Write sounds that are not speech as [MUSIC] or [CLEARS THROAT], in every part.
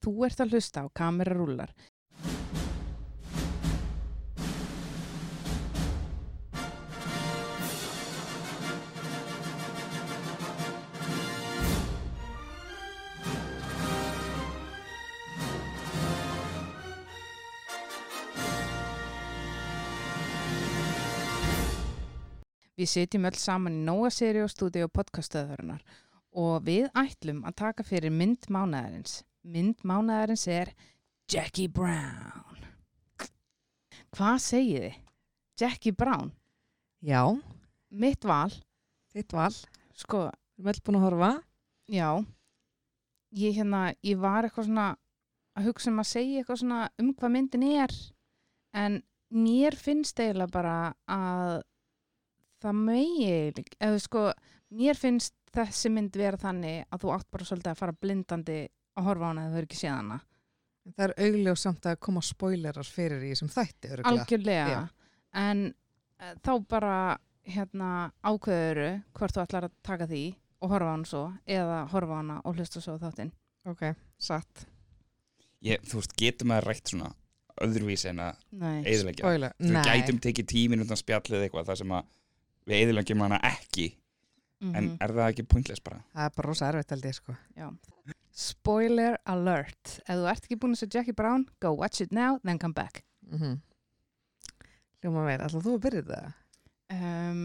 Þú ert að hlusta á kamerarúlar. Við sitjum öll saman í Nóa Sirius stúdíu podcastöðurinnar og við ætlum að taka fyrir mynd mánaðarins. Mynd mánaðarins er Jackie Brown. Hvað segið þið? Jackie Brown, Já, mitt val, þitt val. sko, Við erum öll búin að horfa. já, ég hérna, ég var eitthvað svona að hugsa um að segja eitthvað svona um hvað myndin er, en mér finnst eiginlega bara að það megi, eða sko, mér finnst þessi mynd vera þannig að þú átt bara svolítið að fara blindandi að horfa á hana þegar þú er ekki séð hana. En það er augljós samt að koma spoilerar fyrir í þessum þætti. örugglega. Algjörlega. Já. En uh, þá bara hérna ákveðuru hvort þú ætlar að taka því og horfa á hana svo eða horfa á hana og hlusta svo á þáttinn. Ok, satt. ég, þú veist, getum að rætt svona öðruvísi en að Spoiler. við gætum tekið tímin undan spjallið eitthvað þar sem að við eðilegjum hana ekki Mhm. en er það ekki pointless bara Það er bara rosa erfitt ég sko. Já. Spoiler alert. Ef þú ert ekki búin að segja Jackie Brown, go watch it now, then come back. Mm Hljóma meir, ætlaðu þú að byrja þetta? Um,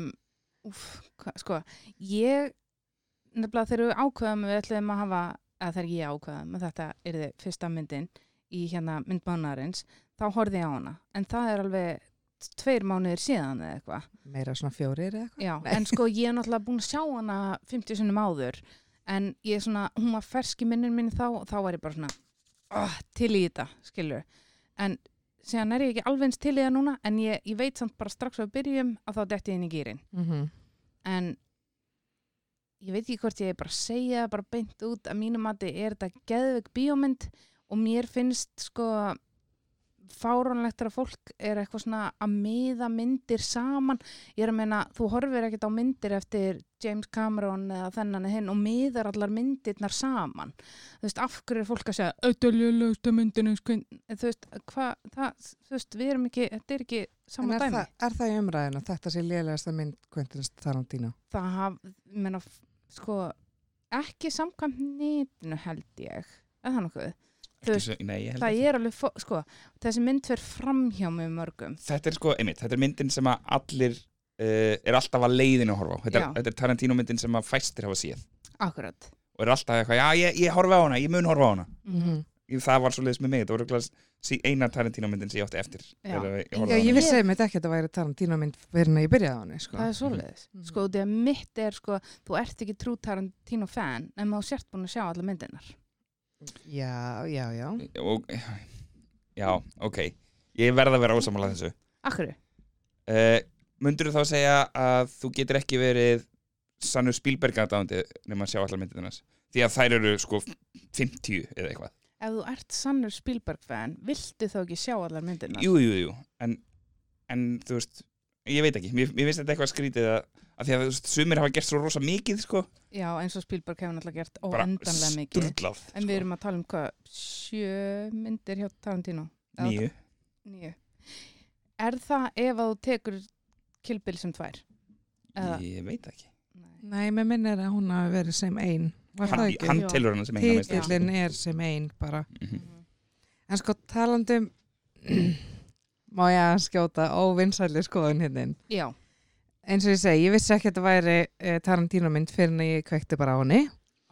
hva, sko, ég nefnilega þegar við ákveðum við ætlum að hafa, eða þegar ég ákveðum að þetta er þið fyrsta myndin í hérna myndbánarins, þá horfði ég á hana en það er alveg tveir mánuðir síðan eða eitthvað Meira svona fjórir eða eitthvað? En sko ég er náttúrulega búin að sjá hana 50 sinnum áður en ég er svona, hún var fersk í minnin minni þá og þá var ég bara svona oh, til í þetta, skilur en síðan er ég ekki alveg eins til í það núna en ég, ég veit samt bara strax við byrjum að þá detti ég inn í gýrin Mm -hmm. en ég veit ekki hvort ég bara segja bara beint út að mínum mati er þetta geðveik bíómynd og mér finnst sko fáránlegt er að fólk er eitthvað svona að miða myndir saman. Ég er að meina, þú horfir ekkert á myndir eftir James Cameron eða þennan eða hinn og miðar allar myndirnar saman. Þú veist, af hverju er fólk að segja ljölusta myndinu þú veist, hvað, það, þú veist, við erum ekki þetta er ekki saman dæmi. það, er það í umræðinu að þetta sé lélegasta mynd Quentin Tarantino? það haf, ég meina, sko, ekki samkvæmt nýtinu held ég, eða nokkuð. Veist, svo, nei, ég Það er alveg, sko, þessi mynd fer fram hjá mig mörgum. þetta er sko, einmitt, þetta er myndin sem að allir uh, er alltaf að leiðinu að horfa á þetta þetta er Tarantino myndin sem að fæstir hafa séð Akkurat. og er alltaf eitthvað, já, ég, ég horfa á hana, ég mun horfa á hana Mm Ég- það var svo leiðis með mig, þetta voru eina Tarantino myndin sem ég átti eftir Já. ég Já, ég hana. vissi einmitt ekki að þetta væri Tarantino mynd fyrir en ég byrjaði á henni sko. Það er svoleiðis. Mhm. Sko, því að mitt er, sko, þú ert ekki trú Tarantino fan, en þú sért búin að sjá alla myndinar. Já, já, já. og, já, ok ég verð að vera ósamála þessu Akkur? uh, mundur þú þá að segja að þú getur ekki verið sannur Spielberg aðdáðandi nema að sjá allar myndirnas því að þær eru sko 50 eða eitthvað Ef þú ert sannur Spielberg fan, viltu þá ekki sjá allar myndinar? jú, jú, jú, en, en þú veist, ég veit ekki mér, mér finnst þetta eitthvað skrítið að, að því að veist, sumir hafa gert svo rosa mikið sko Já, eins og Spielberg hefur náttúrulega gert óendanlega mikið. sturlað En við erum að tala um hvað, sjö myndir hjá Tarantino? Nýju Níu. Er það ef að þú tekur kilbil sem tvær? Eða? ég veit ekki Nei. Nei, með minn er að hún hafi verið sem ein. Var það hann, ekki? hann Já. telur hann sem meistara. Títillin er sem ein bara. Mhm. En sko talandum, [CLEARS THROAT] má ég að skjóta óvinnsæli skoðun hérna. Já, Eins og ég segi, ég vissi ekki að þetta væri uh, Tarantino mynd fyrir en ég kveikti bara á henni.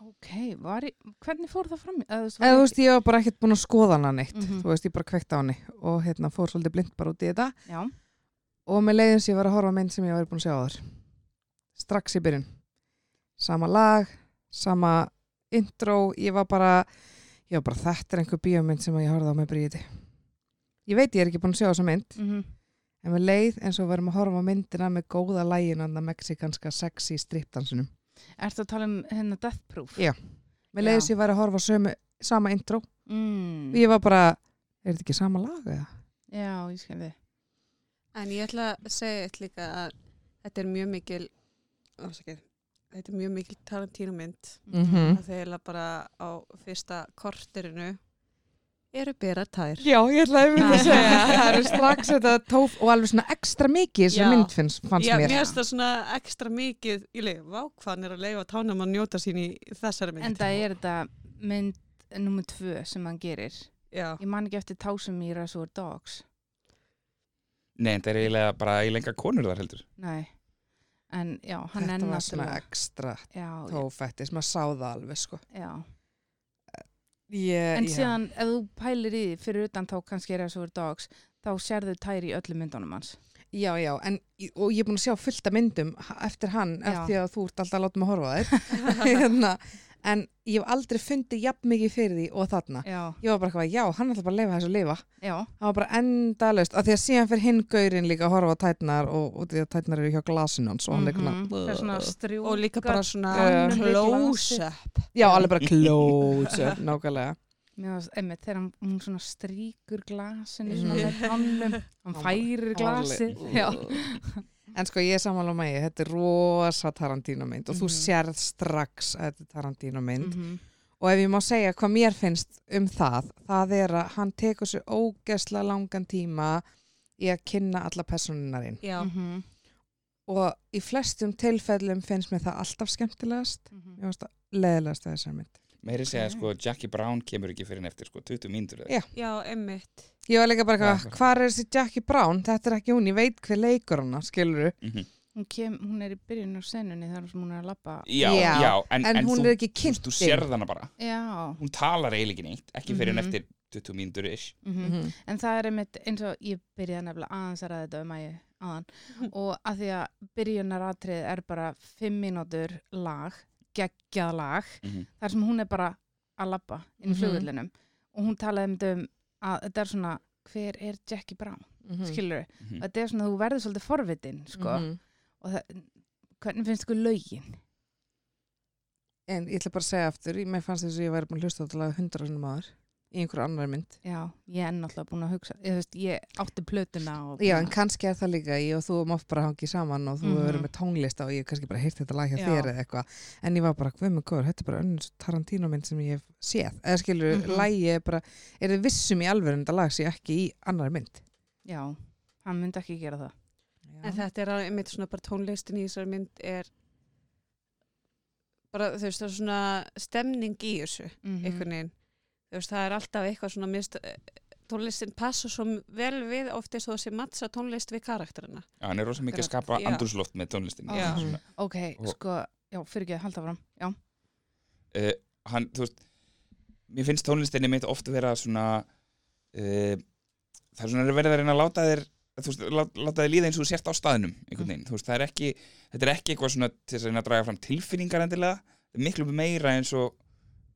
ok, var ég, hvernig fór það fram? Eða, þú Eða þú veist, ég var bara ekkert búin að skoða hana neitt. Mhm. Þú veist, ég bara kveikti á henni og hérna fór svolítið blind bara út í þetta. Já, og með leiðin sem ég var að horfa á mynd sem ég var búin að sjá áður strax í byrjun sama lag, sama intro, ég var bara ég var bara þetta er einhver bíómynd sem ég horfði á með bríði ég veit ég er ekki búin að sjá þessa mynd mm en með leið eins og við erum að horfa á myndina með góða lægin það mexikanska sexy stripdansunum ertu að tala um hérna Death Proof? Já. með leið Já. sem ég var að horfa á sömu, sama intro Mm. ég var bara, er þetta ekki sama lag eða? Já, ég skil þið. En ég ætla að segja eitt líka að þetta er mjög mikil ásakið, þetta er mjög mikil Tarantino mynd Mhm. að þeir eiginlega bara á fyrsta korterinu eru bera tær. Já, ég ætlaði að að segja það eru [LAUGHS] strax þetta tóf og alveg svona ekstra mikið sem mynd finnst, fannst Já, mér mér finnst það svona ekstra mikið í leið, vá, hvað hann er að leifa tánum að njóta sín í þessari mynd. En það er þetta mynd nummer tvö sem hann gerir. Já, Ég man ekki eftir Tásum í Reservoir Dogs. Nei, þetta er eiginlega bara eiginlega konur þar heldur Nei. En já, hann er þetta var svona ekstra Já, tófættis, maður sá það alveg sko já. Ég, En síðan, ef þú pælir í því fyrir utan þá kannski Reservoir Dogs, þá sérðu tæri í öllum myndunum hans. Já, já, en, og ég er búin að sjá fullt af myndum eftir hann, Já. eftir að þú ert alltaf að láta mig horfa á þér [LAUGHS] hérna, en ég hef aldrei fundið jafn mikið fyrir því og þarna Já, ég var bara eitthvað, já, hann ætla bara að lifa þessu að lifa já, það var bara endalaust, af því að síðan fyrir hinn gaurinn líka að horfa á tætnar og, og því að tætnar eru hjá glasinu hans og hann eitthvað það er svona strjúka. og líka bara svona Uh, close-up. já, alveg bara close up, [LAUGHS] nákvæmlega einmitt, þegar hann- svona stríkur glasinu svona Mhm. með tannum, hann færir glasið. Já, En sko ég er samanlega með ég, þetta er rosa Tarantino mynd og þú Mhm. sérð strax að þetta er Tarantino mynd Mhm. og ef ég má segja hvað mér finnst um það, það er að hann tekur sér ógesla langan tíma í að kynna alla personinarinn Já, Mhm. og í flestum tilfellum finnst mér það alltaf skemmtilegast Mhm. ég finnst það leðilegast að þessar mynd Meiri segja Ok. sko Jackie Brown kemur ekki fyrir en eftir sko 20 mínútur Já. já, emmitt. Ég var líka bara eitthvað, hvað er þessi Jackie Brown? Þetta er ekki hún, ég veit hver leikur hana, skilur Mhm. Hún, kem, hún er í byrjun á senunni þegar hún er að labba. Já, Já, já, en, En, en hún þú, er ekki þú, kynnt þú sérð hana bara Já, Hún talar eiginlega neitt, ekki fyrir en Mhm. eftir 20 mínútur ish mhm. -hmm. en það er einmitt eins og ég byrjaði nefnilega aðeins að ræða þetta um að ég aðan og að því að byrjunaratrið er bara fimm mínútur lag, geggjað lag Mhm. þar sem hún er bara að labba inn í Mhm. flugullinum og hún talaði um þetta um að þetta er svona hver er Jackie Brown, Mm. skilur Mhm. þetta er svona, þú verður svolítið forvitin sko, Mhm. og það, hvernig finnst ykkur lögin? En ég ætla bara að segja aftur, ég- mér fannst þess að ég væri búin að hlusta á þetta lag hundra sinni maður í einhverju annar mynd. Já, ég er náttúrulega búin að hugsa ég, veist, ég átti plötuna og Já, en kannski er það líka ég og þú mátt bara hangið saman og þú hefur Mhm. verið með tónlista og ég hef kannski bara heyrt þetta lag hjá Já. þér eða eitthvað. En ég var bara, hvað með góður, þetta er bara önnur Tarantino mynd sem ég hef séð. Eða skilur, mm Mhm. lagi er bara, er þið vissum í alveg en þetta lag sé ekki í annar mynd? Já, hann myndi ekki gera það En þetta er alveg einmitt svona bara tónlistin í þessari mynd er bara, þú veist, veist, það er alltaf eitthvað svona mist, tónlistin passa svo vel við oftast þó að sé mattsa tónlist við karakterina. Já, hann er rosa mikið að skapa já. andrúsloft með tónlistinni Já. Svona, Ok, Og- sko, já, fyrir ekki að halda fram Já, uh, hann, þú veist mér finnst tónlistinni mitt oft vera svona uh, það er svona verið að reyna að láta þér þú veist, lá- láta þér líða eins og þú sért á staðnum einhvern veginn, þú veist, það er ekki þetta er ekki eitthvað svona til að draga fram tilfinningar endilega, er miklu meira eins og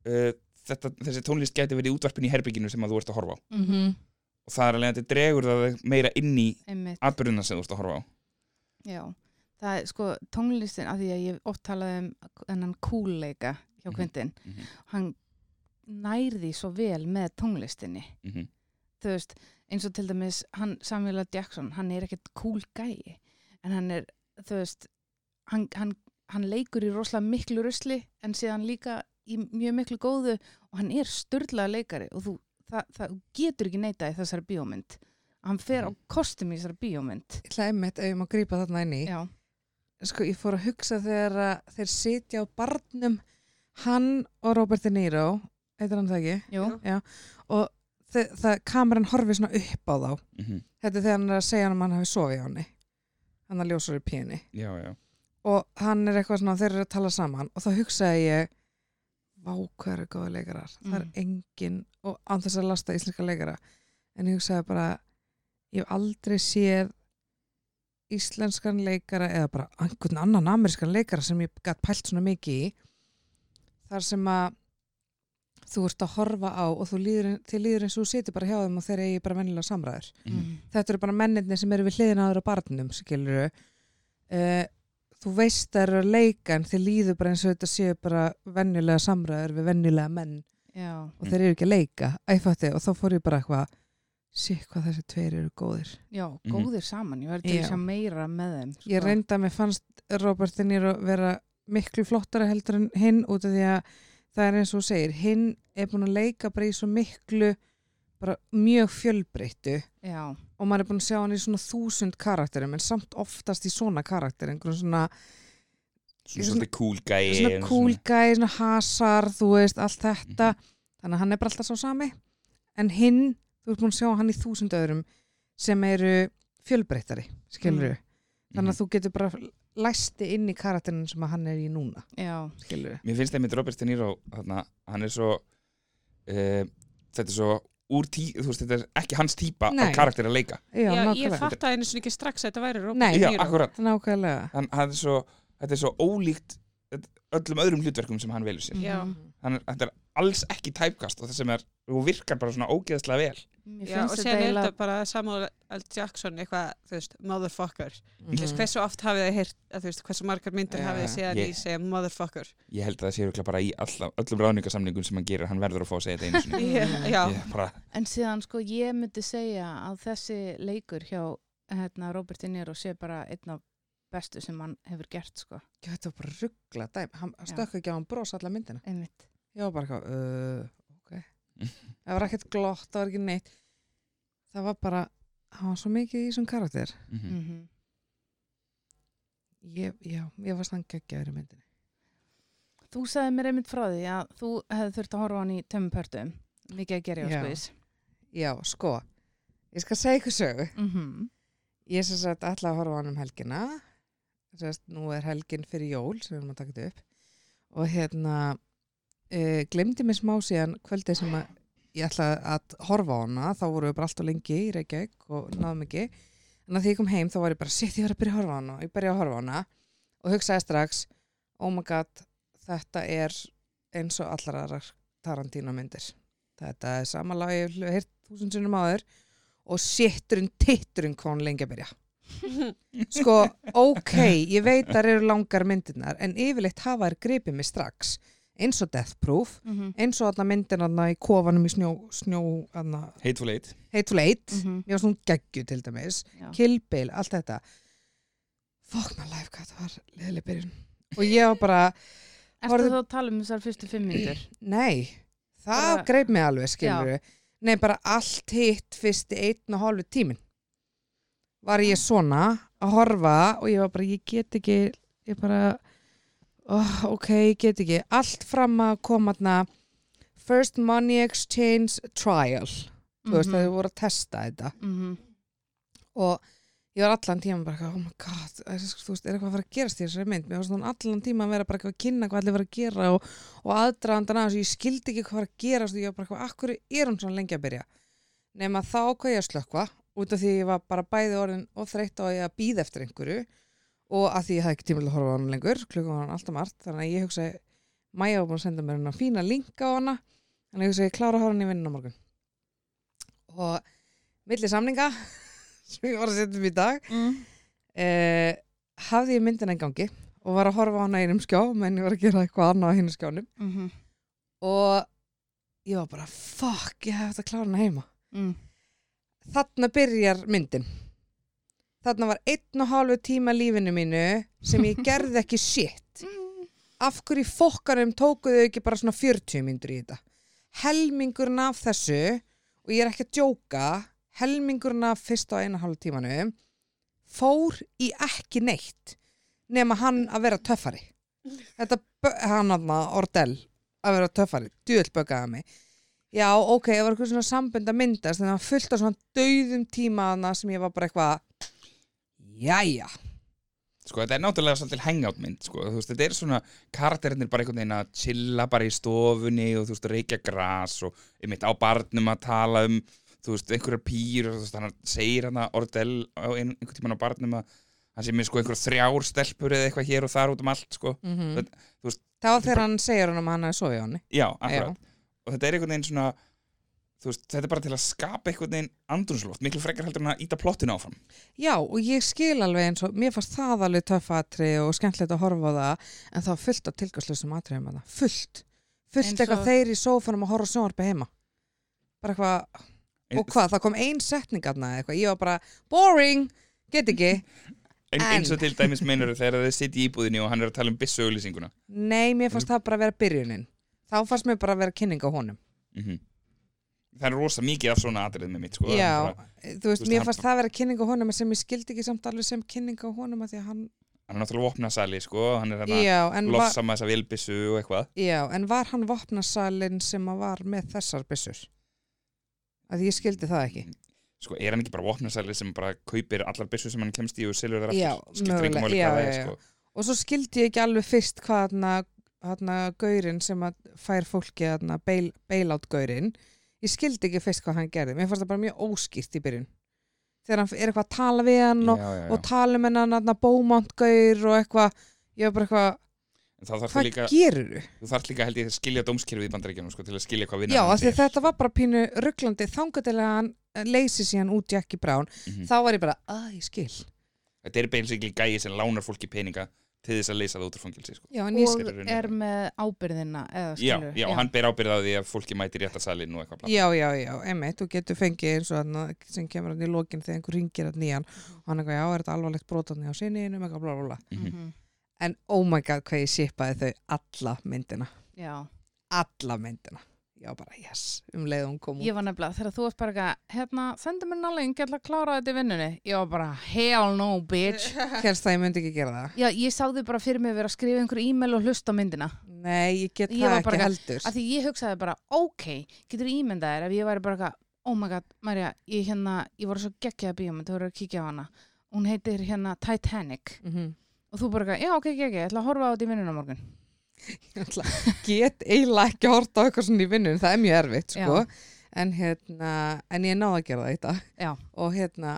uh, þetta, þessi tónlist gæti verið útvarpin í herbygginu sem að þú ert að horfa á mm -hmm. og það er alveg að þetta dregur það meira inn í atbyrðuna sem þú ert að horfa á Já, það er sko tónlistin að því að ég oft talaði um hennan kúleika hjá Mhm. Quentin Mhm. hann nærði svo vel með tónlistinni mm þú veist, eins og til dæmis hann, Samuel L. Jackson, hann er ekkert cool gæi, en hann er þú veist, hann, hann, hann leikur í rosalega miklu rusli en síðan líka í mjög miklu góðu og hann er störlaða leikari og þú, það, það getur ekki neita í þessari bíómynd hann fer á kostum í þessari bíómynd einmitt ef ég má grípa þarna inn í. Já, Sko, ég fór að hugsa þegar að þeir sitja á barnum hann og Robert De Niro, heitir hann það ekki? jú, Og það kameran horfið svona upp á þá. -hmm. Þetta er þegar hann er að segja hann að hann hafi sofið á henni. Hann að ljósar í píunni. já, já, Og hann er eitthvað svona, þeir eru að tala saman og þá hugsaði ég, vá hvað eru góða leikarar. Það er Mm. engin, og án þess að lasta íslenska leikara. En ég hugsaði bara, ég hef aldrei séð íslenskan leikara eða bara einhvern annan amerískan leikara sem ég gætt pælt svona mikið í. Þar sem að þú ert að horfa á og þú líður, þið líður eins og þú situr bara hjá þeim og þeir eigi bara vennilega samræður mm þetta eru bara mennirni sem eru við hliðina aður á barnum, skilur uh, þú veist það eru að leika en þið líður bara eins og þetta séu bara venjulega samræður við venjulega menn já, og þeir eru ekki að leika æfatti, og þá fór ég bara eitthvað sé hvað þessi tveir eru góðir já, Mhm. góðir saman ég verði til Já. að sjá meira með þeim sko. ég reynda að mér fannst Robert De Niro vera miklu flottara heldur en hinn út af því að það er eins og segir hinn er búin að leika bara í svo miklu bara mjög fjölbreyttu já, og maður er búin að sjá hann í svona þúsund karakterum en samt oftast í svona karakter einhverjum svona, Svona svolítið cool gæi svona cool guy, svona hasar þú veist, allt þetta. Þannig að hann er bara alltaf svo sami. En hinn, þú ert búin að sjá hann í þúsund öðrum sem eru fjölbreyttari skilur þannig að þú getur bara læsti inn í karakterin sem hann er í núna já, skilur Mér finnst einmitt Robert De Niro þarna, hann er svo uh, þetta er svo úr tí, þú veist, þetta er ekki hans típa Nei. af karakter að leika Já, Já, ég nákvæmlega. fatt að einu sinni ekki strax að þetta væri Robert Nei. De Já, Niro. akkurat, Nákvæmlega hann, hann er svo, þetta er svo ólíkt öllum öðrum hlutverkum sem hann velur sér Já. Mhm. hann er, þetta er alls ekki tæpkast og það sem er, þú virkar bara svona ógeðslega vel Já, og sér er þetta bara Samuel L. Jackson eitthvað, þú veist, motherfucker. Þú veist, hversu oft hafið þið heyrt, að þú veist, hversu margar myndir hafið þið séð að Ég- ég segja motherfucker? Ég held að það sé örugglega bara í alla, öllum ráðningasamningum sem hann gerir, hann verður að fá að segja þetta einu sinni. [LAUGHS] Ég, bara, En síðan sko ég myndi segja að þessi leikur hjá hérna, Robert De Niro sé bara einn af bestu sem hann hefur gert sko. Já, þetta var bara ruggla dæmi. Hann stökk ekki á hann bros alla myndina. Ég var bara eitthvað, uh, það var ekkert glott, það var ekki neitt það var bara hann var svo mikið í þessum karakter mm Mm ég, já, ég var stann geggjaður í myndinni Þú sagði mér einmitt frá því að þú hefði þurft að horfa á hann í tömmu pörtum. Mikið að gera Já. á skuðis. já, sko, ég skal segja ykkur sögu Mm -hmm. ég sem sagt ætla að horfa á hann um helgina Sest, nú er helgin fyrir jól sem við erum að taka þetta upp og hérna uh, glemdi mér smá síðan kvöldið sem að ég ætla að horfa á hana. Þá voru við bara alltaf lengi í Reykjavík og náðum ekki. En að því ég kom heim þá var ég bara sitt ég var að byrja að horfa á hana. Og ég byrja að horfa á hana og hugsaði strax oh my god, þetta er eins og allar aðrar Tarantino myndir. Þetta er samanlega ég hef heyrt þúsund sinnum áður og sitturinn titturinn hún lengi að byrja. [LAUGHS] Sko, ok, ég veit þar eru langar myndirnar en yfirleitt hafa þær gripið mig strax eins og Death Proof Mm -hmm. eins og myndin þarna í kofanum í snjó, snjó þarna, Hateful Eight. Hateful Eight. Mm -hmm. mér var svona geggju til dæmis. Já. Kill Bill, allt þetta. Fuck my life, hvað það var leðileg byrjun. Og ég var bara, Horfðu- þá að tala um þessar fyrstu fimm myndur? [CLEARS THROAT] nei það Bara- greip mig alveg, skilur nei, bara allt hitt fyrsti einn og hálfu tímin var ég svona að horfa og ég var bara, ég get ekki ég bara oh, ok, get ekki, allt fram að koma þarna First Money Exchange Trial. Þú veist, að þau voru að testa þetta. Mm -hmm. og ég var allan tíma bara, oh my god, þú veist, er eitthvað að fara að gerast í þessari mynd, mér var svona allan tíma að vera bara eitthvað að kynna hvað allir var að gera og, og aðdraðandan að þessu, ég skildi ekki hvað var að gerast og ég var bara eitthvað, akkur er hún svona lengi að byrja? Nema þá hvað ég að slökva út af því ég var bara bæði orðin og þreytt á að ég að býða eftir einhverju og að því ég hafði ekki tíma til að horfa á hann lengur klukkan var hann alltaf margt, þannig að ég hugsaði Maja var búin að senda mér hennar fína linka á hana þannig að ég hugsaði, ég klára að horfa hann í vinnun á morgun og milli samninga [LAUGHS] sem ég var að setja upp í dag mm. eh, hafði ég myndina í gangi og var að horfa á hana í einum skjá menn ég var að gera eitthvað annað á hinn skjánum Mm -hmm. og ég var bara fuck, ég hef þetta að klára hana heima mm. þarna byrjar myndin þarna var einn og hálfu tíma lífinu mínu sem ég gerði ekki shit. [LAUGHS] Af hverju fokkarum tókuðu ekki bara svona 40 myndur í þetta? Helmingurinn af þessu og ég er ekki að djóka helmingurinn af fyrsta og eina hálfu tímanu fór í ekki neitt nema hann að vera töffari. Þetta, hann hann Ordell að vera töffari, djúðl böggaði mig. Já, ok, það var eitthvað svona sambönd að myndast þannig að fullt af svona dauðum tíma hana sem ég var bara eitthvað jæja. Sko, þetta er náttúrulega svolítið hangout mynd, sko, þetta er svona karakterinir bara einhvern veginn að chilla bara í stofunni og þú veist, reykja gras og einmitt á barnum að tala um, þú veist, einhverjar pýr og þú veist, hann segir hann að Ordell á ein, einhvern tímann á barnum að hann sé með sko einhver þrjár stelpur eða eitthvað hér og þar út um allt, sko. mm Þetta- þú veist- þá þegar hann segir hann að hann hafi sofið á hann Já, akkurat. Og þetta er einhvern veginn svona, veist, þetta er bara til að skapa einhvern veginn andrúnsloft, miklu frekar heldur en að íta plottinu áfram. Já, og ég skil alveg eins og mér fannst það alveg töffatri og skemmtilegt að horfa á það en það var fullt af tilgangslösum atriðum að það, fullt. Fullt Eins eitthvað og- þeir í sófanum að horfa á sjónvarpi heima. Bara eitthvað, og hvað, það kom ein setning aðna eitthvað, ég var bara boring, get ekki. En, [LAUGHS] En- eins og til dæmis meinur þegar þið sitt í íbúðinni og hann er að tala um byssuauðlýsinguna. nei, mér fannst það bara að vera byrjunin. Þá fannst mér bara að vera kynning á honum. Mm það er rosa mikið af svona atrið með mitt sko, Já, bara, þú veist, mér hann- fannst það vera kynning á honum sem ég skildi ekki samt alveg sem kynning á honum að því að hann, hann er náttúrulega vopnasali sko, hann er en var, lossa með þessa vilbissu og eitthvað já, en var hann vopnasalinn sem að var með þessar byssur? Að ég skildi það ekki. sko, er hann ekki bara vopnasali sem bara kaupir allar byssu sem hann kemst í og selur Já, aftur skiptir ekki mögulega, máli já, hvað það já, er já. sko. Og svo skildi ég ekki alveg fyrst hvað hann að gaurinn sem að fær fólki að bail, bailout gaurinn, ég skildi ekki fyrst hvað hann gerði. Mér fannst það bara mjög óskýrt í byrjun. Þegar hann er eitthvað að tala við hann og, já, já, já. og tala um hennan bómant gaur og eitthvað, ég var bara eitthvað, hvað líka, gerir þú? þú þarf líka held ég að skilja dómskerfið í bandaríkjunum sko, til að skilja hvað vinna Já, af því að þetta var bara pínu rugglandi þangar til að hann leysi síðan út Jackie Brown. Mhm. Þá var ég bara, að ég skil. Þetta er basically gæi sem lánar fólki peninga til þess að leysa það út úr fangilsi sko. Já, en ég skilur er með ábyrðina eða Já, skilur já, og hann ber ábyrð á því að fólki mæti rétt að salin og eitthvað. Já, já, já, einmitt, þú getur fengið eins og hann sem kemur hann í lokin þegar einhver ringir hann nýjan og hann eitthvað, já, er þetta alvarlegt brotarni á sinniðinu, eitthvað bla, bla, bla. Mhm. Mhm. En oh my god, hvað ég shipaði þau alla myndina. já, Alla myndina. Já, bara, yes, um leið og hún kom út. ég var nefnilega þegar þú varst bara eitthvað, hérna, sendu mér nálega ég ætla að klára þetta í vinnunni ég var bara, hell no bitch [LAUGHS] Helst það ég myndi ekki gera það. já, ég sá þið bara fyrir mig vera að skrifa einhver e-mail og hlusta myndina Nei, ég get Ég það ekki bara- heldur. að því ég hugsaði bara, ok, getur ímyndað þér ef ég væri bara eitthvað, oh my god, Marja ég hérna, ég voru svo geggjaða bíómynd þú voru að kíkja á hana, hún heitir hérna Titanic Mm -hmm. og þú bara já, ok, ok, ég þetta Get eiginlega ekki að horta á eitthvað svona í vinnun, það er mjög erfitt, sko. En hérna, en ég náði að gera það í dag. Já. Og hérna,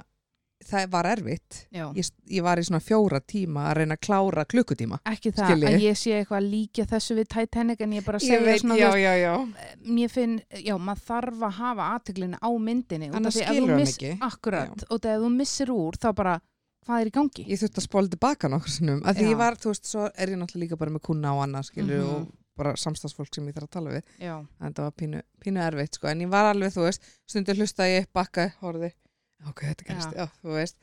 það var erfitt. Ég, ég var í svona fjóra tíma að reyna að klára klukkutíma. ekki það Skil ég. að ég sé eitthvað að líka þessu við Titanic en ég bara Ég segja veit, svona, já, þú já, já. veist, mér finn, já, maður þarf að hafa aðteglinu á myndinni Annars skilur hann ekki. akkurat, og þegar þú missir úr þá bara, hvað er í gangi Ég þurfti að spóla tilbaka nokkur sinnum. Að því Já. ég var, þú veist, svo er ég náttúrulega líka bara með kuna á annað, skilur, Mhm. og bara samstagsfólk sem ég þarf að tala við. já, En það var pínu, pínu erfitt, sko. En ég var alveg, þú veist, stundur hlustaði ég, bakkaði, horfði. Ok, þetta gerist, já. þú veist.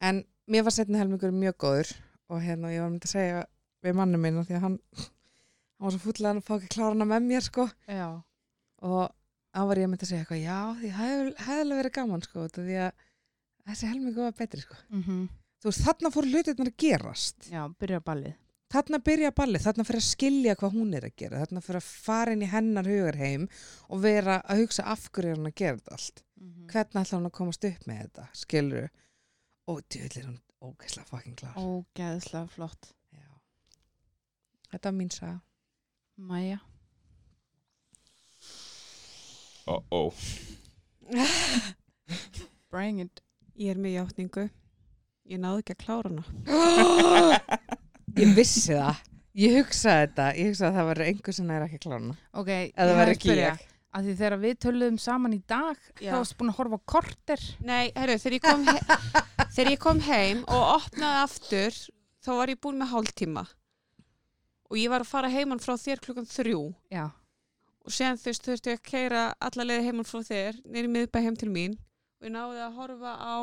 En mér var setni helmingur mjög góður og hérna, ég var myndi að segja við mannum minn því að hann, hann var svo fullan að fá ekki klára hana með mér, sko. já, og þá var ég mynda að segja eitthvað já, því það hefði alveg verið gaman sko, því að þessi helmingu var betri sko. mm þú veist, þarna fór hlutirnar að gerast. Já, byrja ballið. Þarna byrja ballið, þarna fyrir að skilja hvað hún er að gera, þarna fyrir að fara inn í hennar hugarheim og vera að hugsa af hverju er hún að gera þetta allt. Mm hvernig ætla hún að komast upp með þetta skilur og djöðl er hún ógeðslega fucking klar. Ógeðslega flott. Já. þetta var mín saga. Maja, Ó, ó. bring it Ég er með játningu. Ég náði ekki að klára hana. [GASPS] ég vissi það ég hugsaði þetta, ég hugsaði að það verður einhver sem er ekki að klára hana ok, eða ég það að ekki ég að því þegar við töluðum saman í dag Já. þá varstu búin að horfa á korter Nei, herru, þegar ég kom, þegar ég kom heim og opnaði aftur, þá var ég búin með hálftíma. Og ég var að fara heimann frá þér klukkan þrjú. já, Og séðan þú veist, þurfti ég að keira alla leiði heimann frá þér, nýri miðbæ heim til mín. Og ég náði að horfa á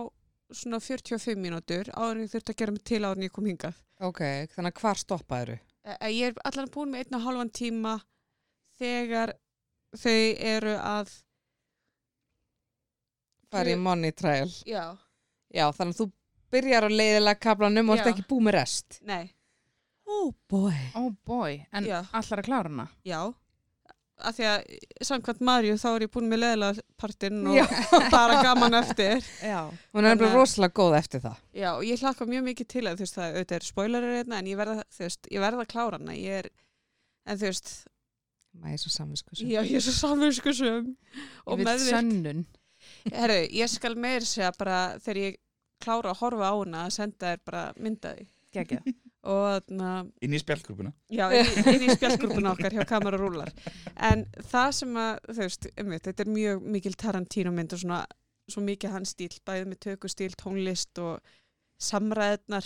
svona 45 mínútur áður en ég þurfti að gera mig til áður en ég kom hingað. Ok, þannig að hvar stoppaður? Eh, Ég er allan búin með einn og hálfan tíma þegar þau eru að... Fari í money trial. Já, Já, þannig að þú byrjar á leiðilega kaplanum og Já. ert ekki búið með rest. nei, Oh boy. oh boy en Já. allar að klára hana já. Af því að samkvæmt Marju þá er ég búin með leðilega partinn og Já. [LAUGHS] bara gaman eftir. já, Hún er að- rosalega góð eftir það. Já, og ég hlakka mjög mikið til að þú veist það auðvitað er spoilerir hérna en ég verða, veist, ég verða að klára hana. Ég er, en þú veist, Maður er svo saminsku. já, ég er svo samvinskusum og ég veit meðvirk. sönnun Herru, ég skal meir segja bara þegar ég klára að horfa á hana að senda þér bara myndaði. geggja Og Inn í spjallgrúpuna. já, inn í, inn í spjallgrúpuna okkar hjá Kamara Rúlar. En það sem að, þú veist, einmitt, þetta er mjög mikil Tarantino mynd og svona, svo mikið hans stíl, bæðið með tökustíl, tónlist og samræðnar.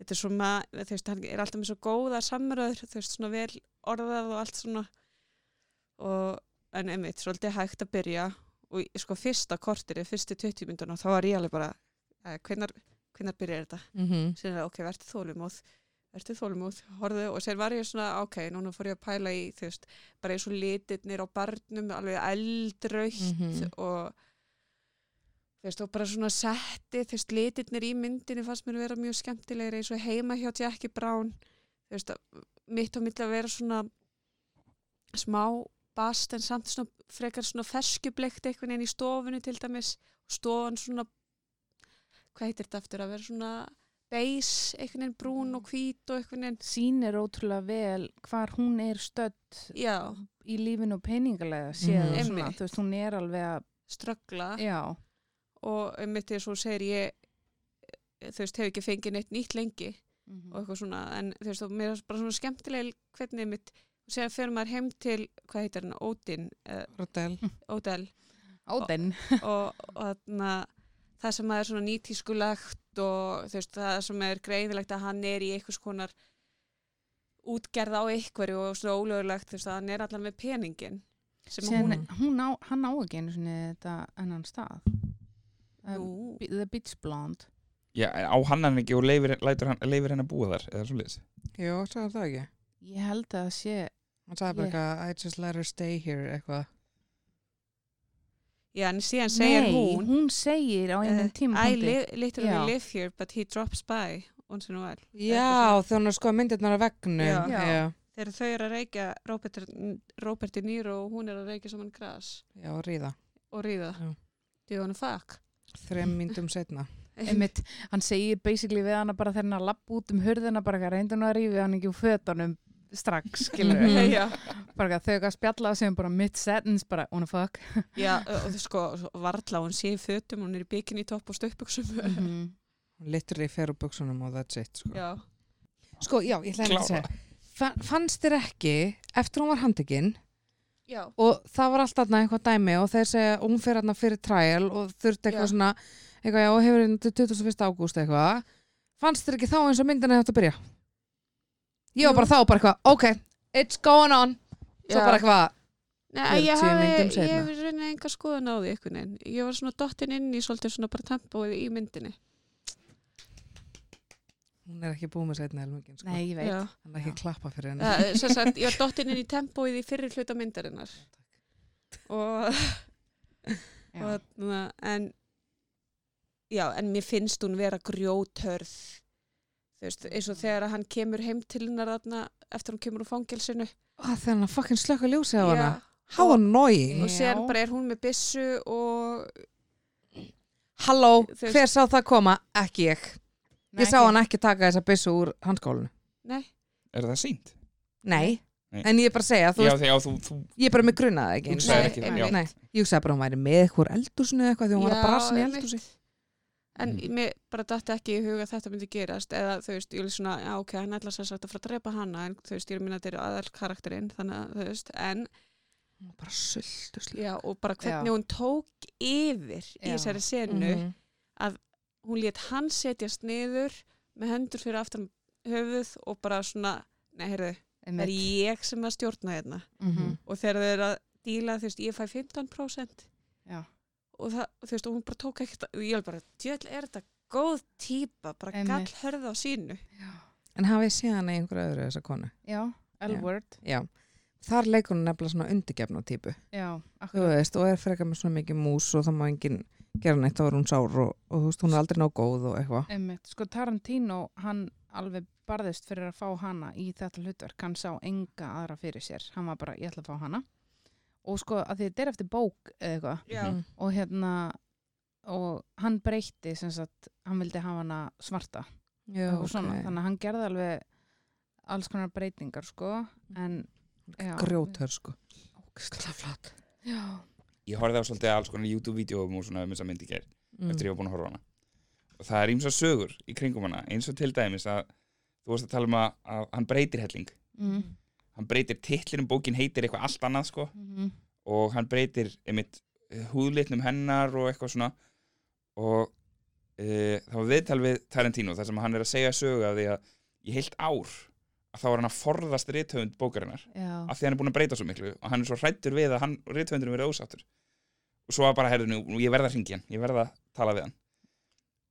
Þetta er svona, þú veist, hann er alltaf með svo góða samræður, þú veist, svona vel orðað og allt svona. Og, en einmitt, svolítið hægt að byrja og sko fyrsta kortir, fyrstu 20 mynduna, þá var ég alveg bara, eh, hvenær byrjar þetta? Mm -hmm. Síðan er ok, verður þólum og verður þólmúð, horfðu og sér var ég svona, ok, núna fór ég að pæla í þú veist, bara eins og litirnir á barnum alveg eldrautt Mhm. og þú veist, og bara svona setti þú veist, litirnir í myndinni fannst mér vera mjög skemmtilegir eins og heima hjá Jackie Brown þú veist, að mitt og mitt að vera svona smá bast en samt svona frekar svona ferskjublegt einhvern veginn í stofunni til dæmis stofan svona hvað heitir þetta aftur að vera svona beis, einhvern veginn brún og hvít og einhvern veginn, sýnir ótrúlega vel hvar hún er stödd já, í lífinu og peningalega séð Mhm. og svona, Einmitt. þú veist, hún er alveg að ströggla. Já, og einmitt eins og þú segir ég þú veist, hef ekki fengið neitt nýtt lengi og eitthvað svona, en þú veist, mér er bara svona skemmtileg hvernig einmitt og séðan fyrir maður heim til, hvað heitir hann, Odell. Óden og, og þarna, það sem er svona nýtískulegt og þú veist, það sem er greinilegt að hann er í einhvers konar útgerð á einhverju og svona ólögulegt, þú veist, að hann er allan með peningin sem Sen, hún hún á, hann á ekki einu sinni þetta ennan stað. Nú, The Beach Blonde. Já, á hann hann ekki og leifir, hann, leifir henn að búa þar eða svo liðs Jú, sagði það ekki? Ég held að það sé Hann sagði bara eitthvað I just let her stay here eitthvað já, en síðan segir Nei, hún hún segir á einum tíma I li literally Já. live here but he drops by once in a while. Já, þegar hún er sko myndirnar á veggnum Já. Já. þegar þau eru að reykja Robert, Robert De Niro og hún er að reykja saman gras. Já, ríða. Og ríða. Já. do you wanna fuck? Þrem myndum setna [LAUGHS] einmitt, hann segir basically við hana bara þegar hann að lappa út um hurðina bara reyndu nú að rífi hann ekki úr fötunum strax, [LAUGHS] skilur Mhm. við já, bara þau eitthvað spjalla sem bara mid sentence bara wanna fuck [LAUGHS] já, og þú sko varla hún sé í fötum, hún er í bikini topp og stöpbuksum Mhm. Hún litur í fer úr buksunum og that's it sko. já, sko, já, ég ekki að segja Fa Fannst þér ekki, eftir hún var handekinn já, og það var alltaf eitthvað dæmi og þeir segja hún fyrir hérna fyrir trial og þurfti eitthvað Já. svona eitthvað, já, og hefur hérna til 21. ágúst eitthvað fannst þér ekki þá eins og myndin að byrja ég var bara þá bara eitthvað, ok, it's going on svo Já. bara eitthvað, Nei, ég 40 myndum hafi, seinna. ég hef reyna enga skoðun á því einhvern veginn. Ég var svona dottin inn í svolítið svona bara tempóið í myndinni. hún er ekki búið með setna helmingin sko. nei, ég veit Já. hann er ekki að klappa fyrir henni Uh, sem sagt, ég var dottin inn í tempóið í fyrir hluta myndarinnar. Og, og na, en já, en mér finnst hún vera grjóthörð. Þú veist, eins og þegar hann kemur heim til hennar þarna eftir hún kemur úr fangelsinu. að þegar hann að fucking slökka ljósið á hana Já, how Og- annoying og sér Já. bara er hún með byssu og halló, hver sá það koma? ekki ég, Nei, ég sá ekki. hann ekki taka þessa byssu úr handskólinu nei, Er það sínt? nei, Nei. en ég er bara að segja þú Já, veist, þegar þú, þú ég er bara með grunnaði ekki sinni. ekki Nei, það, já. Nei, ég hugsaði bara að hún væri með eitthvað eldúsinu eða eitthvað því hún var að Já, brasa í einmitt. eldúsi en Mhm. mér bara dætti ekki í huga að þetta myndi gerast eða þú veist, ég er svona, já ok, hann ætla sér sagt að fara að drepa hana en þú veist, ég er minna að þetta er aðal karakterinn þannig að þú veist, en bara sultuslega já, og bara hvernig Já. hún tók yfir í Já. þessari senu hún lét hann setjast niður með hendur fyrir aftan höfuð og bara svona, nei, heyrðu, það er ég sem að stjórna hérna Mhm. og þegar þau eru að díla, þú veist, ég fæ 15% Já. Og það, þú veist, og hún bara tók ekkert og ég bara, djöðl er þetta góð típa, bara Einmitt. gall hörða á sínu. En hafið séð hana í einhverju öðru þessa konu? Já, L-word. Já, þar leikur hún nefnilega svona undirgefna típu. Já, Þú akkurat. veist, og er frekar með svona mikið mús og það má enginn gera neitt, þá er hún sár og, og þú veist, hún er aldrei ná góð og eitthvað. Einmitt. sko Tarantino, hann alveg barðist fyrir að fá hana í þetta hlutverk. Hann sá enga aðra fyrir sér. Hann var bara, ég ætla að fá hana og sko, að þetta er eftir bók eða eitthvað. Já, Mm. og hérna og hann breytti sem sagt, hann vildi hafa hana svarta. Já, og svona, þannig að hann gerði alveg alls konar breytingar sko. En já. Grjóthör, sko. Já, Ég horfði á svolítið alls konar YouTube-vídeóum og svona um þessa myndi ger mm. eftir ég var búin að horfa á hana. Og það er ímsa sögur í kringum hana eins og til dæmis að þú varst að tala um að, að hann breytir helling. Mm. Hann breytir titlinum, bókin heitir eitthvað allt annað sko. Mm og hann breytir einmitt eh, húðlitnum hennar og eitthvað svona. Og e, það var viðtal við Tarantino þar sem hann er að segja sögu af því að í heilt ár að þá var hann að forðast rithöfund bókarinnar já, af því hann er búin að breyta svo miklu og hann er svo hrættur við að hann, rithöfundurum verið ósáttur. Og svo bara, herðu nú, ég verða að ringi hann ég verða að tala við hann.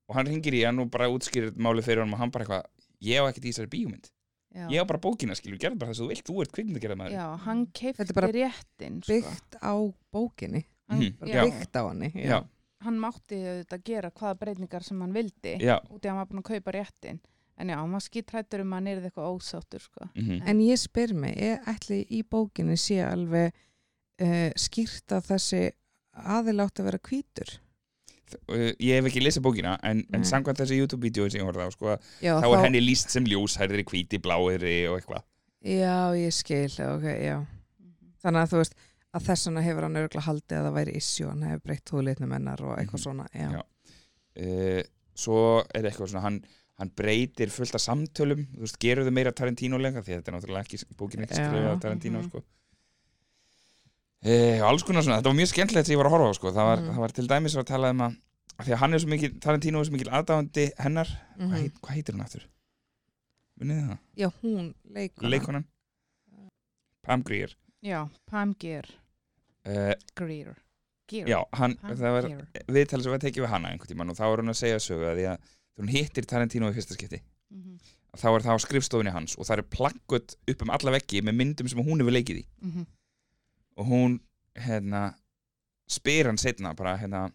Og hann ringir í hann og bara útskýrir málið fyrir hann og hann bara eitthvað, ég á ekkert í þessari bíómynd já, ég á bara bókina skilur, gerðu bara það sem þú vilt, þú ert kvikmyndagerða maður já, hann keipti Þetta réttin sko. byggt á bókinni. Hann, Mhm, bara já, byggt á já, hann mátti auðvitað gera hvaða breytingar sem hann vildi já, út í að hann var búin að kaupa réttin en já, hann var skítrættur um að hann er eitthvað ósáttur sko. mhm, En ég spyr mig, er ætli í bókinni sé alveg uh, skýrt að þessi aðil átt að vera hvítur? Uh, ég hef ekki lesið bókina en, en Nei. samkvæmt þessi YouTube-vídeói sem ég horfði á sko, Já, þá er henni líst sem ljóshærðri, hvíti, bláirri og eitthvað Já, ég skil, ok, já. Þannig að þú veist að þess vegna hefur hann örgulega haldið að það væri issue, hann hefur breytt húðlitnum hennar og eitthvað Mhm. svona, já. Já. uh, svo er eitthvað svona hann, hann breytir fullt af samtölum þú veist, gerur þau meira Tarantino-lega því að þetta er náttúrulega ekki, bókin ekki skrifað Tarantino Mhm. sko. Og alls konar svona, þetta var mjög skemmtilegt sem ég var að horfa á sko. það, var, Mhm. það var til dæmis að tala um að af því að hann er svo mikil, Tarantino er svo mikil aðdáðandi hennar, Mm hvað, heit, hvað heitir hún aftur? Vinnið það? Já, hún leikona. Leikonan? Pam Grier já, Pam Gear uh, Greer Gear já, hann, Pam það var Grier. viðtalið sem var tekið við hana einhvern tímann og þá er hún að segja sögu að því að þegar hún hittir Tarantino í fyrsta skipti Mhm, þá er það á skrifstofinni hans og það er plakkut upp um alla veggi með myndum sem hún hefur leikið í mhm. Og hún hérna spyr hann setna bara hérna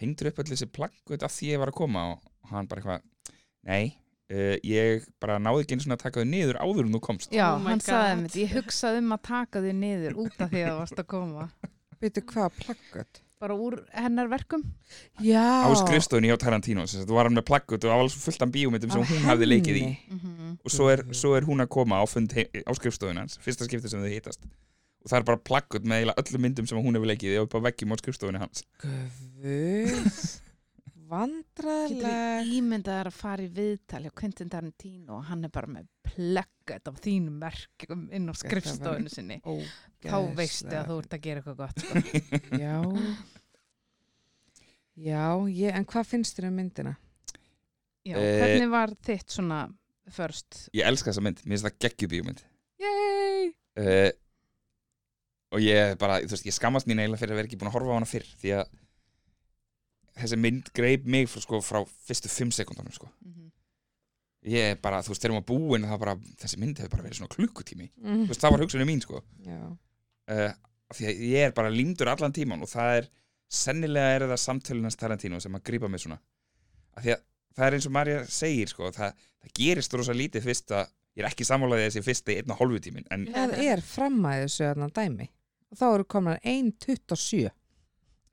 hengdur upp öll þessi plakkut af því ég var að koma og hann bara eitthvað nei, uh, ég bara náði ekki einu svona að taka þau niður áður en þú komst já, Oh hann sagði God. mér ég hugsaði um að taka þau niður út af því að það varst að koma [LAUGHS] Veitu hvað, plaggat? bara úr hennar verkum Já. á skrifstofinni hjá Tarantino sem sagt, þú var hann með plakkut og alveg fullt af bíómyndum sem hún hafði leikið í henni. Mhm. og svo er, svo er hún að koma á á skrifstofun hans, fyrsta skipti sem þau hittast og það er bara plakkut með öllum myndum sem hún hefur leikið og á veggjum á skrifstofunni hans Guð. [LAUGHS] Getur Vandræðileg. ímyndað að fara í viðtal hjá Quentin Tarantino og hann er bara með plöggat á þínum verkum inn á skrifstofinu sinni þá veistu að þú ert að gera eitthvað gott sko. [LAUGHS] Já. Já, ég, en hvað finnst þér um myndina? Já, Eh, hvernig var þitt svona first ég elska þessa mynd, mér finnst það geggjubíómynd Yay! uh, og ég bara, þú veist, ég skammast mín eiginlega fyrir að vera ekki búin að horfa á hana fyrr því að þessi mynd greip mig frá, sko, frá fyrstu fimm sekundunum sko. Mhm. ég er bara, þú veist, þegar maður búin það bara, þessi mynd hefur bara verið svona klukkutími þú Mm. veist, það var hugsunni mín sko. Uh, því að ég er bara límdur allan tíman og það er sennilega er það samtölunans Tarantino sem að grípa mig svona af því að það er eins og Marja segir sko, það, það gerist rosa lítið fyrst að ég er ekki sammálaðið þessi fyrst í einn og hálfu tímin en Það er fram að þessu þarna dæmi. Og þá eru komin 1.27.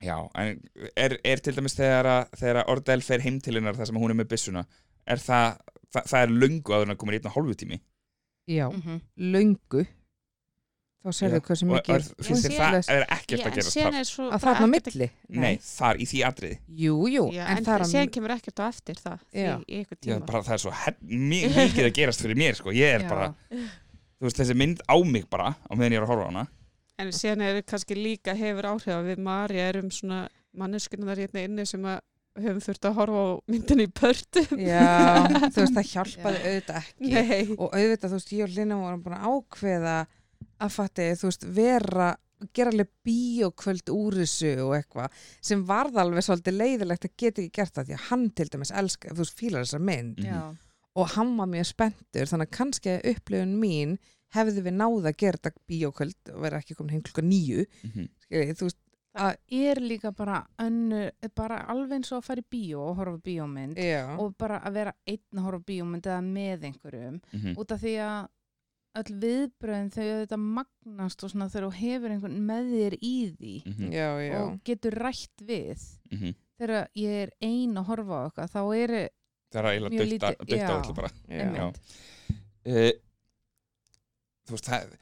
Já, en er, er til dæmis þegar að, þegar að Ordell fer heim til hennar þar sem hún er með byssuna er það, það, það er en að koma í einn og hálfu tími Já, Mhm. löngu. Þá Já. hversu og mikið er, finnst þér það er ekkert Já, að síðan þar er að bara þarna á milli. Nei, þar í því atriði Jú, jú, Já, en, en það er síðan kemur ekkert á eftir það Já. í, ykkur Já, tíma bara, það er svo mikið að gerast fyrir mér sko. ég er Já. bara, þú veist þessi mynd á mig bara á meðan ég er að horfa á hana En síðan er kannski líka hefur áhrif að við Marja erum svona manneskunar hérna inni sem að höfum þurft að horfa á myndinni í pörtum. Já, þú veist, það hjálpaði Já. auðvitað ekki. Nei. Og auðvitað, þú veist, ég og Lina vorum búin að ákveða að fatti, þú veist, vera gera alveg bíókvöld úr þessu og eitthvað sem varð alveg svolítið leiðilegt að geta ekki gert það því að hann til dæmis elska, þú veist, fílar þessar mynd Mhm. Já, og hann var mjög spenntur þannig að kannski upplifun mín hefði við náða að gera þetta bíókvöld og vera ekki komin heim klukka nýju Mhm. skilji, þú veist, það er líka bara önnu, bara alveg eins og að fara í bíó og horfa á bíómynd já, og bara að vera einn að horfa á bíómynd eða með einhverjum Mhm. út af því að öll viðbröðin þau þetta magnast og svona þegar þú hefur einhvern með þér í því Mhm. já, já og getur rætt við Mhm. þegar ég er ein að horfa á eitthvað þá er það er Mjög lítið- já. uh, þú veist það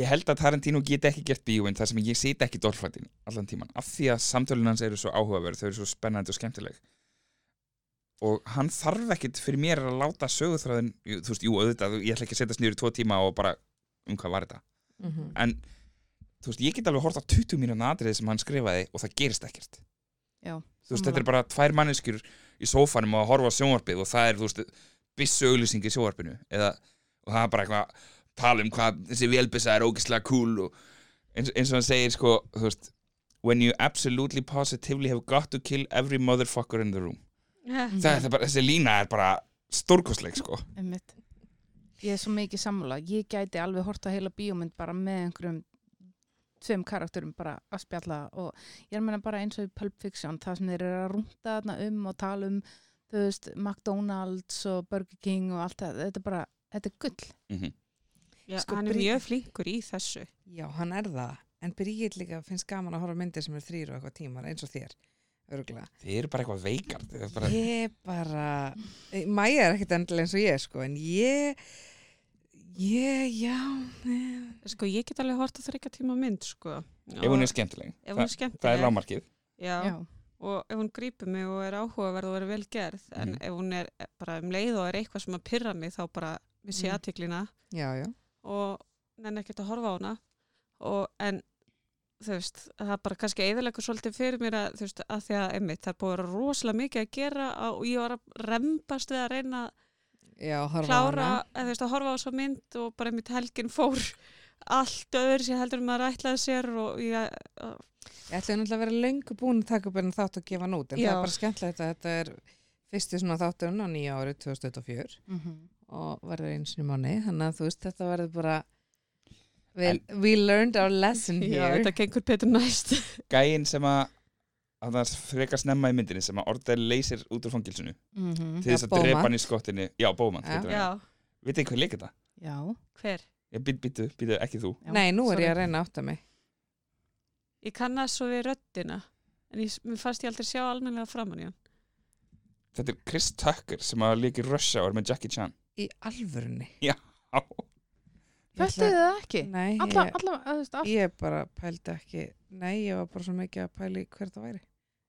ég held að Tarantino geti ekki gert bíómynd þar sem ég sit ekki dorfrættin allan tíman af því að samtölun hans eru svo áhugaverð þau eru svo spennandi og skemmtileg og hann þarf ekkit fyrir mér að láta söguþráðin jú, þú veist, jú, auðvitað, ég ætla ekki að setjast niður í tvo tíma og bara, um hvað var þetta Mhm. en, þú veist, ég get alveg hort á 20 mínúna atriði sem hann skrifaði og það gerist ekkert Já, þú veist, þetta er bara tvær manneskjur í sófanum og að horfa á sjónvarpið og það er, þú veist, byssu auglýsing í sjónvarpinu eða, og það er bara eitthvað tala um hvað þessi vélbyssa er ógislega cool og eins, eins og hann segir, sko, þú veist when you absolutely positively have got to kill every motherfucker in the room. Það, það er bara, þessi lína er bara stórkostleik, sko einmitt ég er svo mikið sammála ég gæti alveg horta heila bíómynd bara með einhverjum tveim karakterum bara að spjalla og ég er að meina bara eins og í Pulp Fiction það sem þeir eru að rúnta þarna um og tala um þú veist, McDonalds og Burger King og allt það þetta er bara, þetta er gull Mhm. Já, Sko, hann er mjög flinkur í þessu. Já, hann er það. En Bríð líka finnst gaman að horfa myndir sem er þrýr og eitthvað tímar eins og þér. Örgulega. Þið eru bara eitthvað veikar eru bara, Ég bara, Maja er ekkert endilega eins og ég sko, en ég, ég, já, eh, Sko, ég get alveg hort að þryggja tíma mynd, sko. ef hún er skemmtileg Ef hún er skemmtileg. Það er lámarkið Já, Já. og ef hún grípur mig og er áhugaverð og er vel gerð, en Mhm. ef hún er bara um leið og er eitthvað sem að pyrra mig, þá bara missi Mm. aðtiklina já, já. og nenni ekkert að horfa á hana. Og, en, þú veist, það bara kannski eðilegur svolítið fyrir mér að, þú veist, að því að, einmitt, það er búið að vera rosalega mikið að gera og ég var að rembast við að reyna að Já, klára, eða þú veist, að horfa á svo mynd og bara einmitt helgin fór [LAUGHS] allt öðru sér heldur maður ætlaði sér og ég, Ég ætlaði náttúrulega að vera löngu búin að taka upp en þátt að gefa hann út, en Já. það er bara skemmtilegt að þetta er fyrsti svona þátturinn á nýja árið 2024 Mhm. og verður eins og mánu, þannig að þú veist, þetta verður bara, we, we learned our lesson já, here. þetta gengur betur næst. [LAUGHS] Gæinn sem að að það frekar snemma í myndinni sem að Ordell leysir út úr fangilsinu Mhm. til þess að drepa hann í skottinu Já, Bóman Ja. Já, Vitið hvað leik þetta? Já. hver? Býtu, býtu, býtu, ekki þú Já, Nei, nú er sorry. ég að reyna að átta mig. Ég kannast svo við röddina, en ég, mér fannst ég aldrei sjá almennilega framan í hann. Þetta er Chris Tucker sem að leiki Rush Hour með Jackie Chan Í alvörunni. Já, Ég ætla- það ekki? Nei, Alla, ég, alla, þú veist, all... ég bara pældi ekki, nei, ég var bara svo mikið að pæli hver það væri.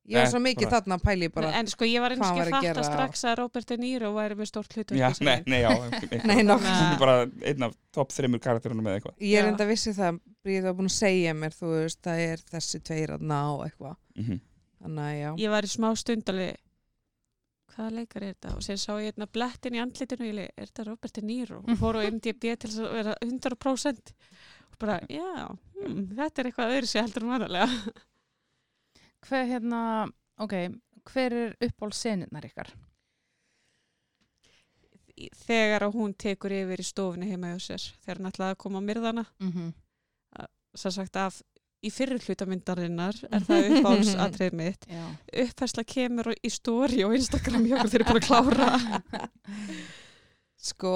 Ég Nei, var svo mikið bara- þarna að pæli bara, en sko ég var ekki var að strax að Robert De Niro væri með stórt hlutur. já, nei, nei, já [LAUGHS] nei, nokk. Nei. bara einn af topp þreymur karakterunum með eitthvað Ég er enda vissi það, Bríð var búin að segja mér, þú veist, það er þessi tveir að ná eitthvað. mm Þannig að já, Ég var í smá stundali, hvaða leikar er þetta? Og sér sá ég einna blettin í andlitinu og ég leik, er þetta Robert De Niro? [LAUGHS] Og fór á MDB til að vera 100%. Og bara, já, hm, þetta er eitthvað öðru sér heldur mannarlega. [LAUGHS] Hver hérna, ok, hver er uppáhaldsenirnar ykkar? Þegar að hún tekur yfir í stofinu heima hjá sér, þegar hann ætlaði að koma á myrðana, Mm -hmm. sem sagt af í fyrir hlutamyndarinnar er það [LAUGHS] uppáhaldsatrið mitt. Já. Uppfærsla kemur í stóri og Instagram hjá þeir eru búin að klára. [LAUGHS] sko,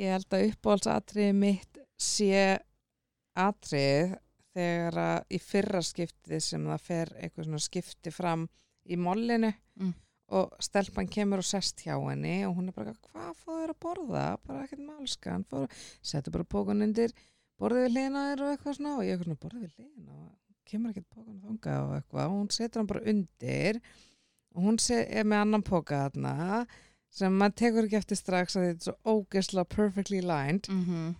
ég held að uppáhaldsatriði mitt sé atrið þegar að í fyrra skiptið sem það fer eitthvað svona skipti fram í mollinu Mm. og stelpan kemur og sest hjá henni og hún er bara, hvað fóður að borða? Bara ekkert málskan, setur bara pókun undir, borðið við þér og eitthvað svona og ég eitthvað svona, borðið við hliðina og kemur ekkert pókun þangað og eitthvað. Og hún setur hann bara undir. Og hún se, er með annan póka þarna sem maður tekur ekki eftir strax að þetta er svo ógeðslega perfectly lined. Mm -hmm.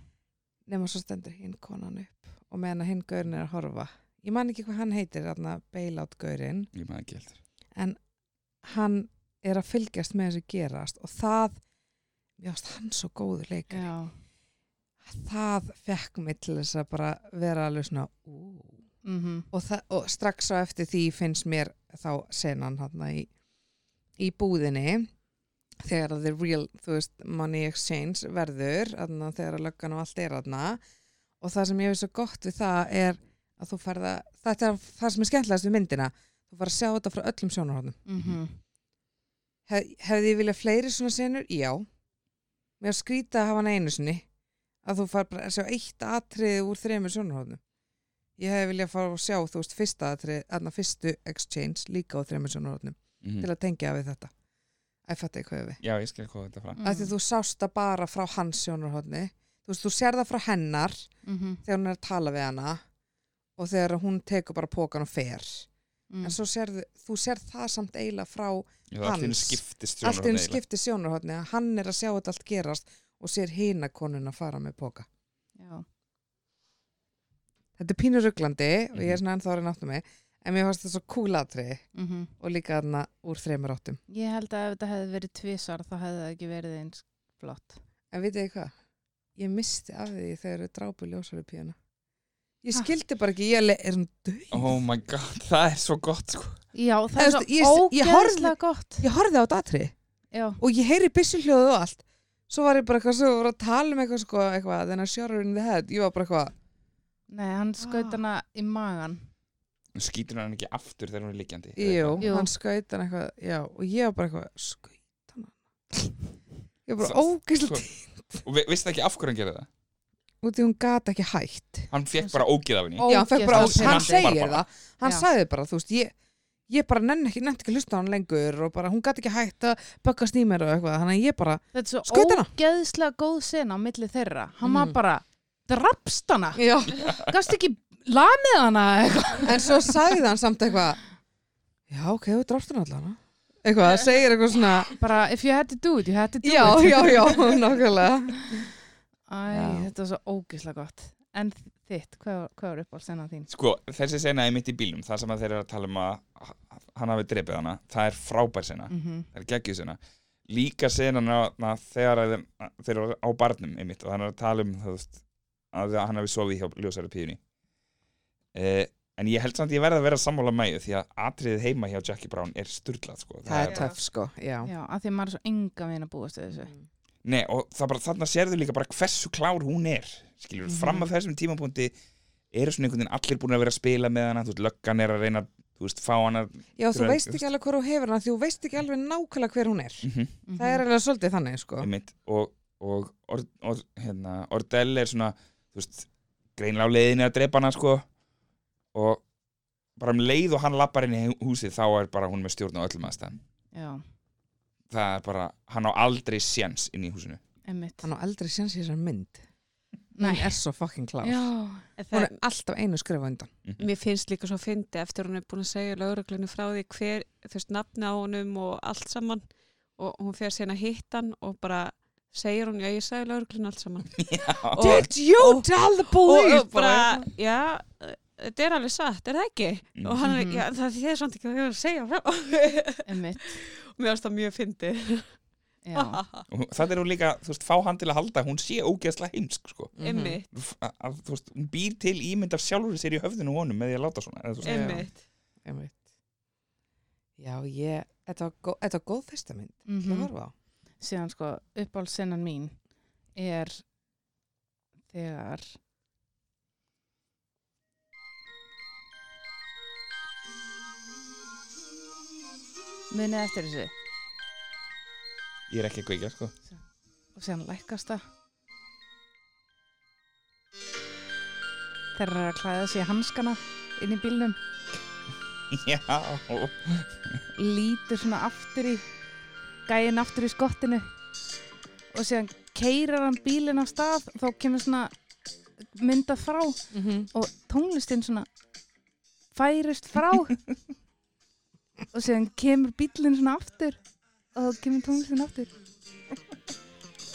nema svo stendur hinn konan upp og meðan að hinn gaurin er að horfa. Ég man ekki hvað hann heitir, þarna bailout gaurin ekki en hann er að fylgjast með þessu gerast og það varst hann svo góður leikari. Já. Það fekk mig til þess að bara vera alveg svona. Mm -hmm. og, og strax á eftir því finnst mér þá senan hann í, í búðinni þegar að the real veist, money exchange verður þarna, þegar að löggan og allt er aðna og það sem ég veist svo gott við það er að þú færða þetta er það sem er skemmtilegast við myndina þú fara að sjá þetta frá öllum sjónarhóðnum Mm -hmm. Hef, hefði ég viljað fleiri svona senur? Já mér skrýta að hafa hann einu sinni að þú far bara að sjá eitt atriði úr þremur sjónarhóðnum ég hefði viljað fara að sjá þú veist fyrsta atriði, aðna fyrstu exchange líka á þremur sjónarhóðnum mm til að tengja við þetta að fatta ég hvað við Já, ég skil hvað þetta frá mm. því þú sást það bara frá hans sjónarhóðni þú veist, þú sér það frá hennar Mm -hmm. þegar hún er að tala við hana og þegar hún tekur bara pókan og fer Mm. en svo sérðu, þú sér það samt eiginlega frá Já, allt Hans. skiptist allt sjónarhorn einn eiginlega. skipti sjónarhóttni að hann er að sjá þetta allt gerast og sér hina konuna fara með póka. Já. Þetta er pínur rugglandi og ég er Mhm. svona ennþá að reyna áttum mig en mér fannst það svo kúlatri Mm -hmm. og líka þarna úr þreymur áttum. Ég held að ef þetta hefði verið tvisvar þá hefði það ekki verið eins flott. En vitið þið hvað? Ég misti af því þegar þau drápu ljósari píuna. Ég skildi bara ekki, ég er svona döið. Oh my god, [LAUGHS] það er svo gott sko Já, það er svo ég- ég ógeðslega gott. Ég horfði á þetta atrið Já. og ég heyri byssulhljóðu og allt svo var ég bara eitthvað, svo var að tala um eitthvað sko, eitthvað, then I shot her in the head. Ég var bara eitthvað, Nei, hann skaut Ah. hana í magan skýtur hann ekki aftur þegar hún er liggjandi jú, Jú. hann skaut hann eitthvað já, og ég var bara eitthvað, skaut hann ég var bara ógislega Sko, og vi, veistu ekki af hverju hann gerði það? Út í hún gat ekki hætt. Hann fekk bara ógið af henni. Já, hann fekk bara, Ógeðslega hann pirrandi. segir Bara- það. Hann Já. sagði bara, þú veist, ég ég bara nenni ekki, nenni ekki að hlusta á hann lengur og bara, hún gat ekki hætt að böggast í mér og eitthvað, þannig að ég bara, Þetta er svo Skaut hana? ógeðslega góð sena á milli þeirra. Hann var Mhm. bara, drapst hana. Já, Gast ekki lamið hana eitthvað? En svo sagði hann samt eitthvað já, ok, þú drást hann allan eitthvað, það segir eitthvað svona Bara, if you had to do it, you had to do já, it. já, já, [LAUGHS] nákvæmlega. Æ, Já. þetta er svo ógeðslega gott. En þitt, hvað, hvað var upp á sena þín? sko, þessi sena er mitt í bílum það sem að þeir eru að tala um að hann hafi drepið hana, það er frábær sena Mm það er geggjuð sena líka senan þegar að, þeir eru á barnum einmitt og hann er að tala um veist, að hann hafi sofið hjá ljósæri píunni eh, en ég held samt að ég verði að vera sammála mæju því að atriðið heima hjá Jackie Brown er sturglað sko. það er Já. töff, sko, já Já, að því að maður er svo enga veginn að búast þessu Nei, og bara, þarna sérðu líka bara hversu klár hún er skilur, Mhm. fram að þessum tímapunkti eru svona einhvern veginn allir búin að vera að spila með hana þú veist, löggan er að reyna þú veist, fá hana já, þú veist ekki alveg hvað þú hefur hana því þú veist ekki alveg nákvæmlega hver hún er. Mm Mhm. það er alveg svolítið þannig, sko. Einmitt, og, og or, or, hérna, Ordell er svona þú veist, greinlega á leiðinni að drepa hana sko. Og bara um leið og hann lappar inn í húsið þá er bara hún með stjórn á öllum aðstæðan Já, það er bara, hann á aldrei séns inn í húsinu. Emmitt hann á aldrei séns í þessar mynd. Nei. hún er svo fucking klár. Hún það, er alltaf einu skrifa undan. Mér finnst líka svo fyndi eftir hún er búin að segja lauruglunni frá því hver, þú veist, nafni á honum og allt saman. Og hún fer síðan að hitta hann og bara segir hún, já ég sagði lauruglunni allt saman. [LAUGHS] Já, Did you og- tell the og, police? og bara, já þetta er alveg satt, er það ekki? Mhm. og hann er, Mhm. já það er samt ekki að segja frá emmitt [LAUGHS] mér finnst það mjög fyndi Já, [LAUGHS] og það er hún líka, þú veist, fá hann til að halda að hún sé ógeðslega heimsk sko Mhm. einmitt, að, að, þú veist, hún býr til ímynd af sjálfur sér í höfðinu honum með því að láta svona eða, veist, Já. einmitt Einmitt. já, ég þetta var, gó, þetta var góð fyrsta mynd mm Mhm. horfa á síðan sko uppáhaldsennan mín er þegar munið eftir þessu. Ég er ekki að kveikja sko. Og síðan lækkast það. Þeir eru að klæða sig í hanskana inn í bílnum. [LAUGHS] Já, lítur svona aftur í gæin aftur í skottinu. Og síðan keirar hann bílinn á stað og þá kemur svona mynda frá. Mm -hmm. og tónlistin svona færist frá [LAUGHS] og síðan kemur bílinn svona aftur og þá kemur tónlistin aftur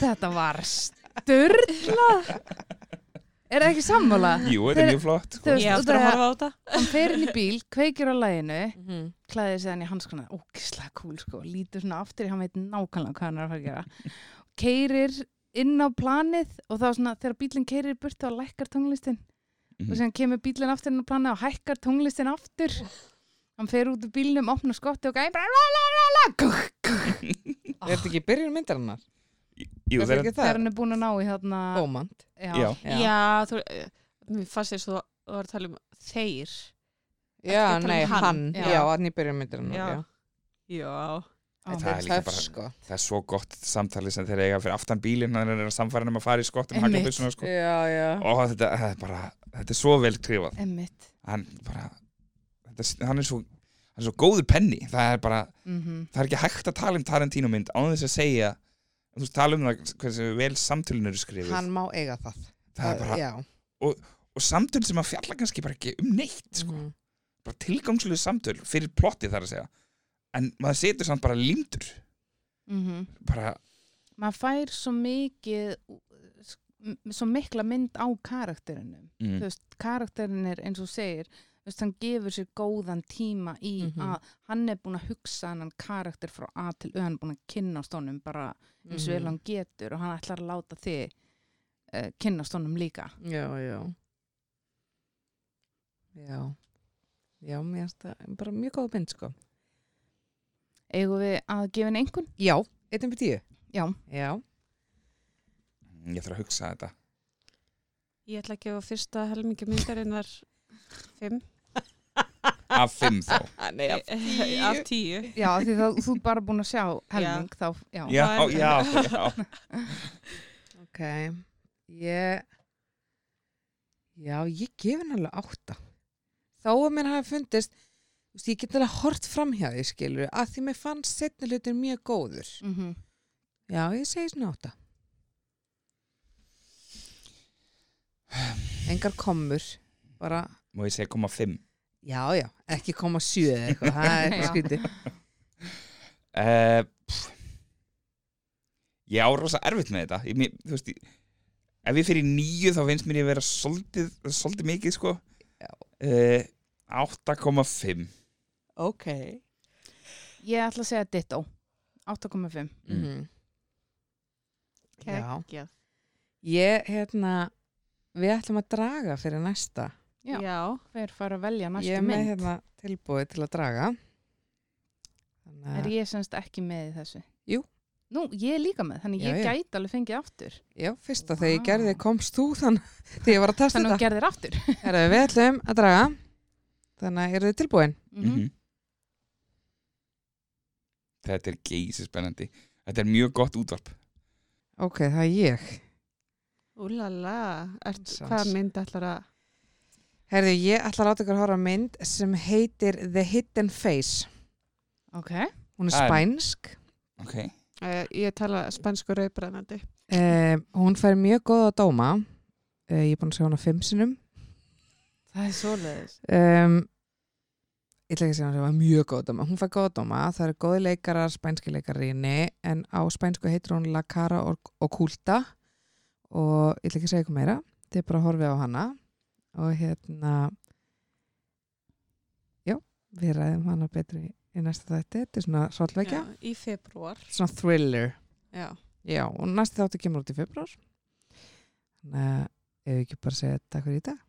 þetta var störla er það ekki sammála? jú, þetta er mjög flott. Þú veist, ég út aftur að horfa á þetta hann fer inn í bíl, kveikir á læginu Mhm. klæðir sig hann í hanskona ógislega cool sko, lítur svona aftur hann veit nákvæmlega hvað hann er að fara að gera keirir inn á planið og þá svona þegar bílinn keirir í burtu og lækkar tónlistin og Mhm. síðan kemur bílinn aftur inn á planið og hækkar tónlistin aftur hann fer út úr bílnum, opnar skotti og gæði bara [LAUGHS] er þetta ekki byrjun myndar hennar? jú, Er þegar, ekki þegar hann er búin að ná í þarna Ómand já, já, Já. þú, mér fannst þess að þú var að tala um þeir Já, að tala um nei, hann? hann, Já. já, hann í byrjun myndar Já. já. já, Á, Það er líka bara- sko. það er svo gott samtali sem þeir eiga fyrir aftan bílinn hann er að samfæra um að fara í skottum Einmitt. haglabissuna sko. já, já og þetta, þetta er bara þetta er svo vel skrifað emmitt hann bara þetta, hann er svo hann er svo góður penni það er bara, mm það er ekki hægt að tala um Tarantino mynd án þess að segja þú veist, tala um það hversu vel samtölun eru skrifið hann má eiga það það er bara, já. og samtöl sem að fjalla kannski bara ekki um neitt sko. Mhm. bara tilgangslega samtöl fyrir plotti þar að segja en maður setur samt bara lindur -hmm. bara, maður fær svo mikið svo mikla mynd á karakterinum mm, þú veist, karakterin er eins og segir veist, hann gefur sér góðan tíma í Mhm. að hann er búin að hugsa hann karakter frá A til Ö, hann er búin að kynnast honum bara eins og vel Mhm. hann getur og hann ætlar að láta þig uh, kynnast honum líka. Já, já. Já. Já, mér finnst það bara mjög góð mynd sko. Eigum við að gefa henni einhvern? já, 1 um 10 Já, já, Mm, Ég þarf að hugsa þetta. Ég ætla að gefa fyrsta helmingi myndarinnar 5 Af fimm þá. [LAUGHS] Nei, af 10 Já, því þá, þú ert bara búin að sjá helming þá, já. Já, er- já, já. [LAUGHS] [LAUGHS] Ok, ég Já, ég gef henni alveg átta. Þó að mér hafi fundist þú veist, ég get alveg hort fram hjá því skilur að því mér fannst setni hlutin mjög góður. Mm Já, ég segi svona átta. Engar komur bara, Má ég segja koma fimm já, já, ekki koma sjö eða eitthvað, það er eitthvað skrítið. Uh, Ég á rosa erfitt með þetta. Ég, mér- Þú veist, ég, ef ég fyrir nýju þá finnst mér ég vera svolítið, svolítið mikið sko. Já. uh, 8,5 Ok. Ég ætla að segja ditto. 8,5 mm. Já, Kekjað. ég, hérna við ætlum að draga fyrir næsta Já. Já. Hver fara að velja næstu Ég er með mynd hérna tilbúið til að draga Þannig Er ég semst ekki með í þessu? Jú. Nú, ég er líka með, þannig Já, ég já. gæti alveg fengið aftur já, fyrsta þegar ég gerði komst þú þannig [LAUGHS] þegar ég var að testa Þannig að þú þetta gerðir aftur [LAUGHS] Herra, Við ætlum að draga Þannig að eru þið tilbúin? mm Mhm. Þetta er geysi spennandi Þetta er mjög gott útvarp Ok, það er ég Úlala, hvað mynd ætlar að Herðu, ég ætla að láta ykkur horfa á mynd sem heitir The Hidden Face. Ok, Hún er spænsk. Ok. Uh, Ég tala spænsku rauðbrennandi. Um, Hún fær mjög góða dóma. Uh, Ég er búin að sjá hana fimm sinnum. Það er svoleiðis. Um, ég ætla ekki að segja hann sem var mjög góð dóma. Hún fær góð dóma, það eru góði leikarar spænski leikarinni, en á spænsku heitir hún La Cara Oculta. Og ég ætla ekki að segja eitthvað meira. Þið er bara að horfa á hana og hérna já, við ræðum hana betri í næsta þætti, þetta er svona svolítveikja, Já, Í februar svona thriller. Já, já, og næsta þáttu kemur út í februar þannig að ef við ekki bara segja takk fyrir í dag